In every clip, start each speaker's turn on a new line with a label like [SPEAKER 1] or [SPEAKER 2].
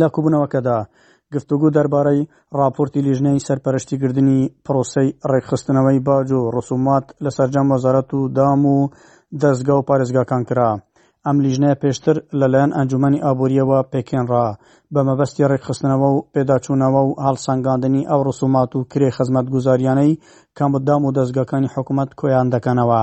[SPEAKER 1] لە کۆبوونەوەکەدا گفتوگۆ دەربارەی ڕاپۆرتی لیژنەی سەرپەرشتیکردنی پرۆسەی ڕێکخستنەوەی باج و ڕسومات لە سەرجەم وەزارەت و دام و دەزگا و پارێزگاکان کرا. ئەم لیژنەیە پێشتر لەلایەن ئەنجومەنی ئابوورییەوە پێکهێنرا بە مەبەستی ڕێکخستنەوە و پێداچوونەوە و هەڵسەنگاندنی ئەو ڕسومات و کرێ خزمەتگوزارییانەی کە دام و دەزگاکانی حکومەت کۆیان دەکەنەوە.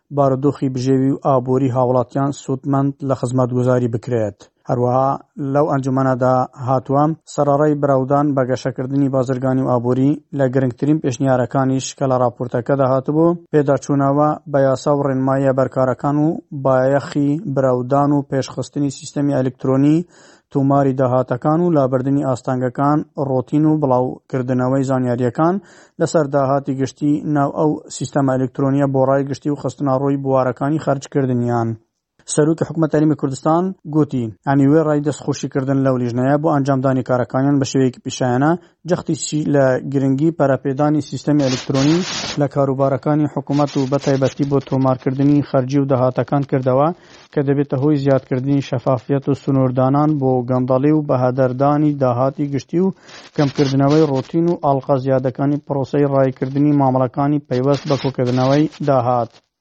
[SPEAKER 1] بارودۆخی بژێوی و ئابووری هاوڵاتیان سوودمەند لە خزمەتگوزاری بکرێت. هەروەها لەو ئەنجومەنەدا هاتووە، سەرەڕای بڕەودان بە گەشەکردنی بازرگانی و ئابووری، لە گرنگترین پێشنیارەکانیش کە لە ڕاپۆرتەکەدا هاتبوو، پێداچوونەوە بە یاسا و ڕێنماییە بەرکارەکان و بایەخی برەودان و پێشخستنی سیستەمی ئەلکترۆنی تۆماری داهاتەکان و لابردنی ئاستەنگەکان ڕۆتین و بڵاو کردنەوەی زانیاریەکان لەسەر داهاتی گشتی ناو ئەو سیستەمە ئەلکترۆنیە بۆ ڕای گشتی و خستنەڕووی بوارەکانی خەرج کردنیان. سەرۆکی حکومەت هەرێمی کوردستان گوتی، ئەنیوێ ڕای دەست خۆشی کردن لەو لیژنەیە بۆ ئەنجامدانی کارەکانیان بە شێوەیەکی پیشایانە جەختیشی لە گرنگی پەرەپێدانی سیستەمی ئەلیکترۆنی لە کاروبارەکانی حکومەت و بەتایبەتی بۆ تۆمارکردنی خەرجی و داهاتەکان کردەوە کە دەبێتە هۆی زیادکردنی شەفافیەت و سنووردانان بۆ گەندەڵی و بەهەدەردانی داهاتی گشتی و کەمکردنەوەی ڕۆتین و ئاڵقە زیادەکانی پرۆسەی ڕاییکردنی مامەڵەکانی پەیوەست بە کۆکردنەوەی داهات.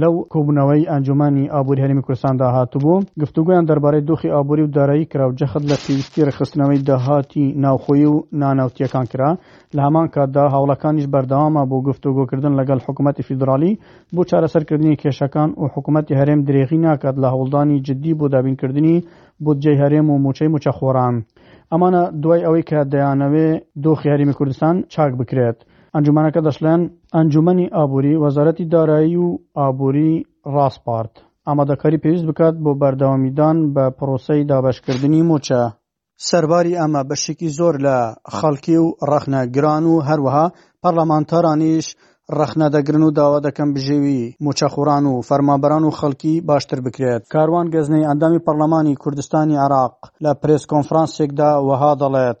[SPEAKER 1] لەو کۆبوونەوەی ئەنجوومەنی ئابووری هەرێمی کوردستاندا هاتبوو، گفتوگۆیان دەربارەی دۆخی ئابووری و دارایی کرا و جەخت لە پێویستی ڕێکخستنەوەی داهاتی ناوخۆیی و نانەوتییەکان کرا، لە هەمان کاتدا هەوڵەکانیش بەردەوامە بۆ گفتوگۆکردن لەگەڵ حکوومەتی فیدراڵی بۆ چارەسەرکردنی کێشەکان و حکوومەتی هەرێم درێغی ناکات لە هەوڵدانی جددی بۆ دابینکردنی بودجەی هەرێم و مووچەی مووچەخۆران. ئەمانە دوای ئەوەی کە دەیانەوێت دۆخی هەرێمی کوردستان چاک بکرێت. ئەنجومەنەکە دەشڵێن، ئەنجومەنی ئابووری وەزارەتی دارایی و ئابووری ڕاسپارد ئامادەکاری پێویست بکات بۆ بەردەوامیدان بە پڕۆسەی دابەشکردنی مووچە، سەرباری ئەمە بەشێکی زۆر لە خەڵکی و ڕەخنەگران و هەروەها پەرلەمانتارانیش ڕەخنە دەگرن و داوا دەکەن بژێوی مووچەخۆران و فەرمانبەران و خەڵکی باشتر بکرێت. کاروان گەزنەی ئەندامی پەرلەمانی کوردستانی عێراق لە پرێس کۆنفرانسێکدا وەها دەڵێت،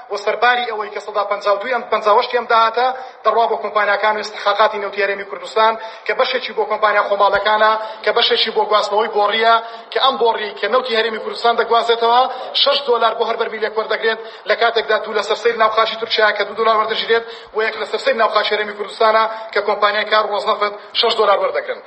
[SPEAKER 2] و سەرباری ئەوەی کە سەدا پەنجا و دوو ئەم پەنجا و هەشتی ئەم داهاتە دەڕوا بۆ کۆمپانیاکان و ئیستحقاقاتی نەوتی هەرێمی کوردستان کە بەشێکی بۆ کۆمپانیا خۆماڵەکانە کە بەشێکی بۆ گواستنەوەی بۆڕییە کە ئەم بۆڕی کە نەوتی هەرێمی کوردستان دەگوازێتەوە شەش دۆلار بۆ هەر بەرمیلێک وەردەگرێت لە کاتێکدا دوو لەسەر سەیر ناو خاکی تورکیا کە دوو دۆلار وەردەگیرێت و یەک لەسەر سەیر ناو خاکی هەرێمی کوردستانە کە کۆمپانیای کار و ڕۆزنەفت شەش دۆلار وەردەگرن.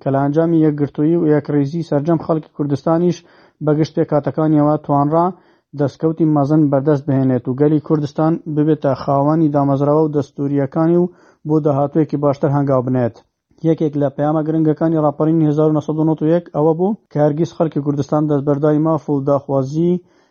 [SPEAKER 2] کە لە
[SPEAKER 1] ئەنجامی یەکگرتوویی و یەکڕیزی سەرجەم خەڵکی کوردستانیش بە گشت پێکهاتەکانیەوە توانڕا دەستکەوتی مەزن بەردەست بهێنێت و گەلی کوردستان ببێتە خاوەنی دامەزراوە دەستوورییەکانی و بۆ داهاتوویەکی باشتر هەنگاو بنێت. یەکێک لە پەیامە گرنگەکانی ڕاپەڕینی هەزار و نۆ سەد و نەوەد و یەک ئەوە بوو کە هەرگیز خەڵکی کوردستان دەستبەرداری ماف و داخوازیی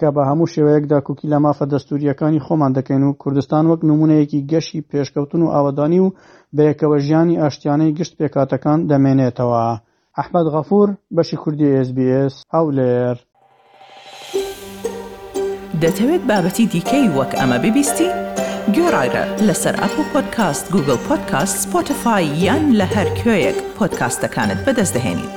[SPEAKER 1] کە بە هەموو شێوەیەک داکۆکی لە مافە دەستوورییەکانی خۆمان دەکەین و کوردستان وەک نموونەیەکی گەشی پێشکەوتن و ئاوەدانی و بەیەکەوە ژیانی ئاشتیانەی گشت پێکهاتەکان دەمێنێتەوە. ئەحمەد غەفوور، بەشی کوردی ئێس بی ئێس، هەولێر.
[SPEAKER 3] دەتەوێت بابەتی دیکەی وەک ئەمە ببیستی؟ گۆڕایرە لەسەر ئەپڵ پۆدکاست، گووگڵ پۆدکاست، سپۆتفای یان لە هەر کوێیەک پۆدکاستەکانت بەدەست دەهێنیت.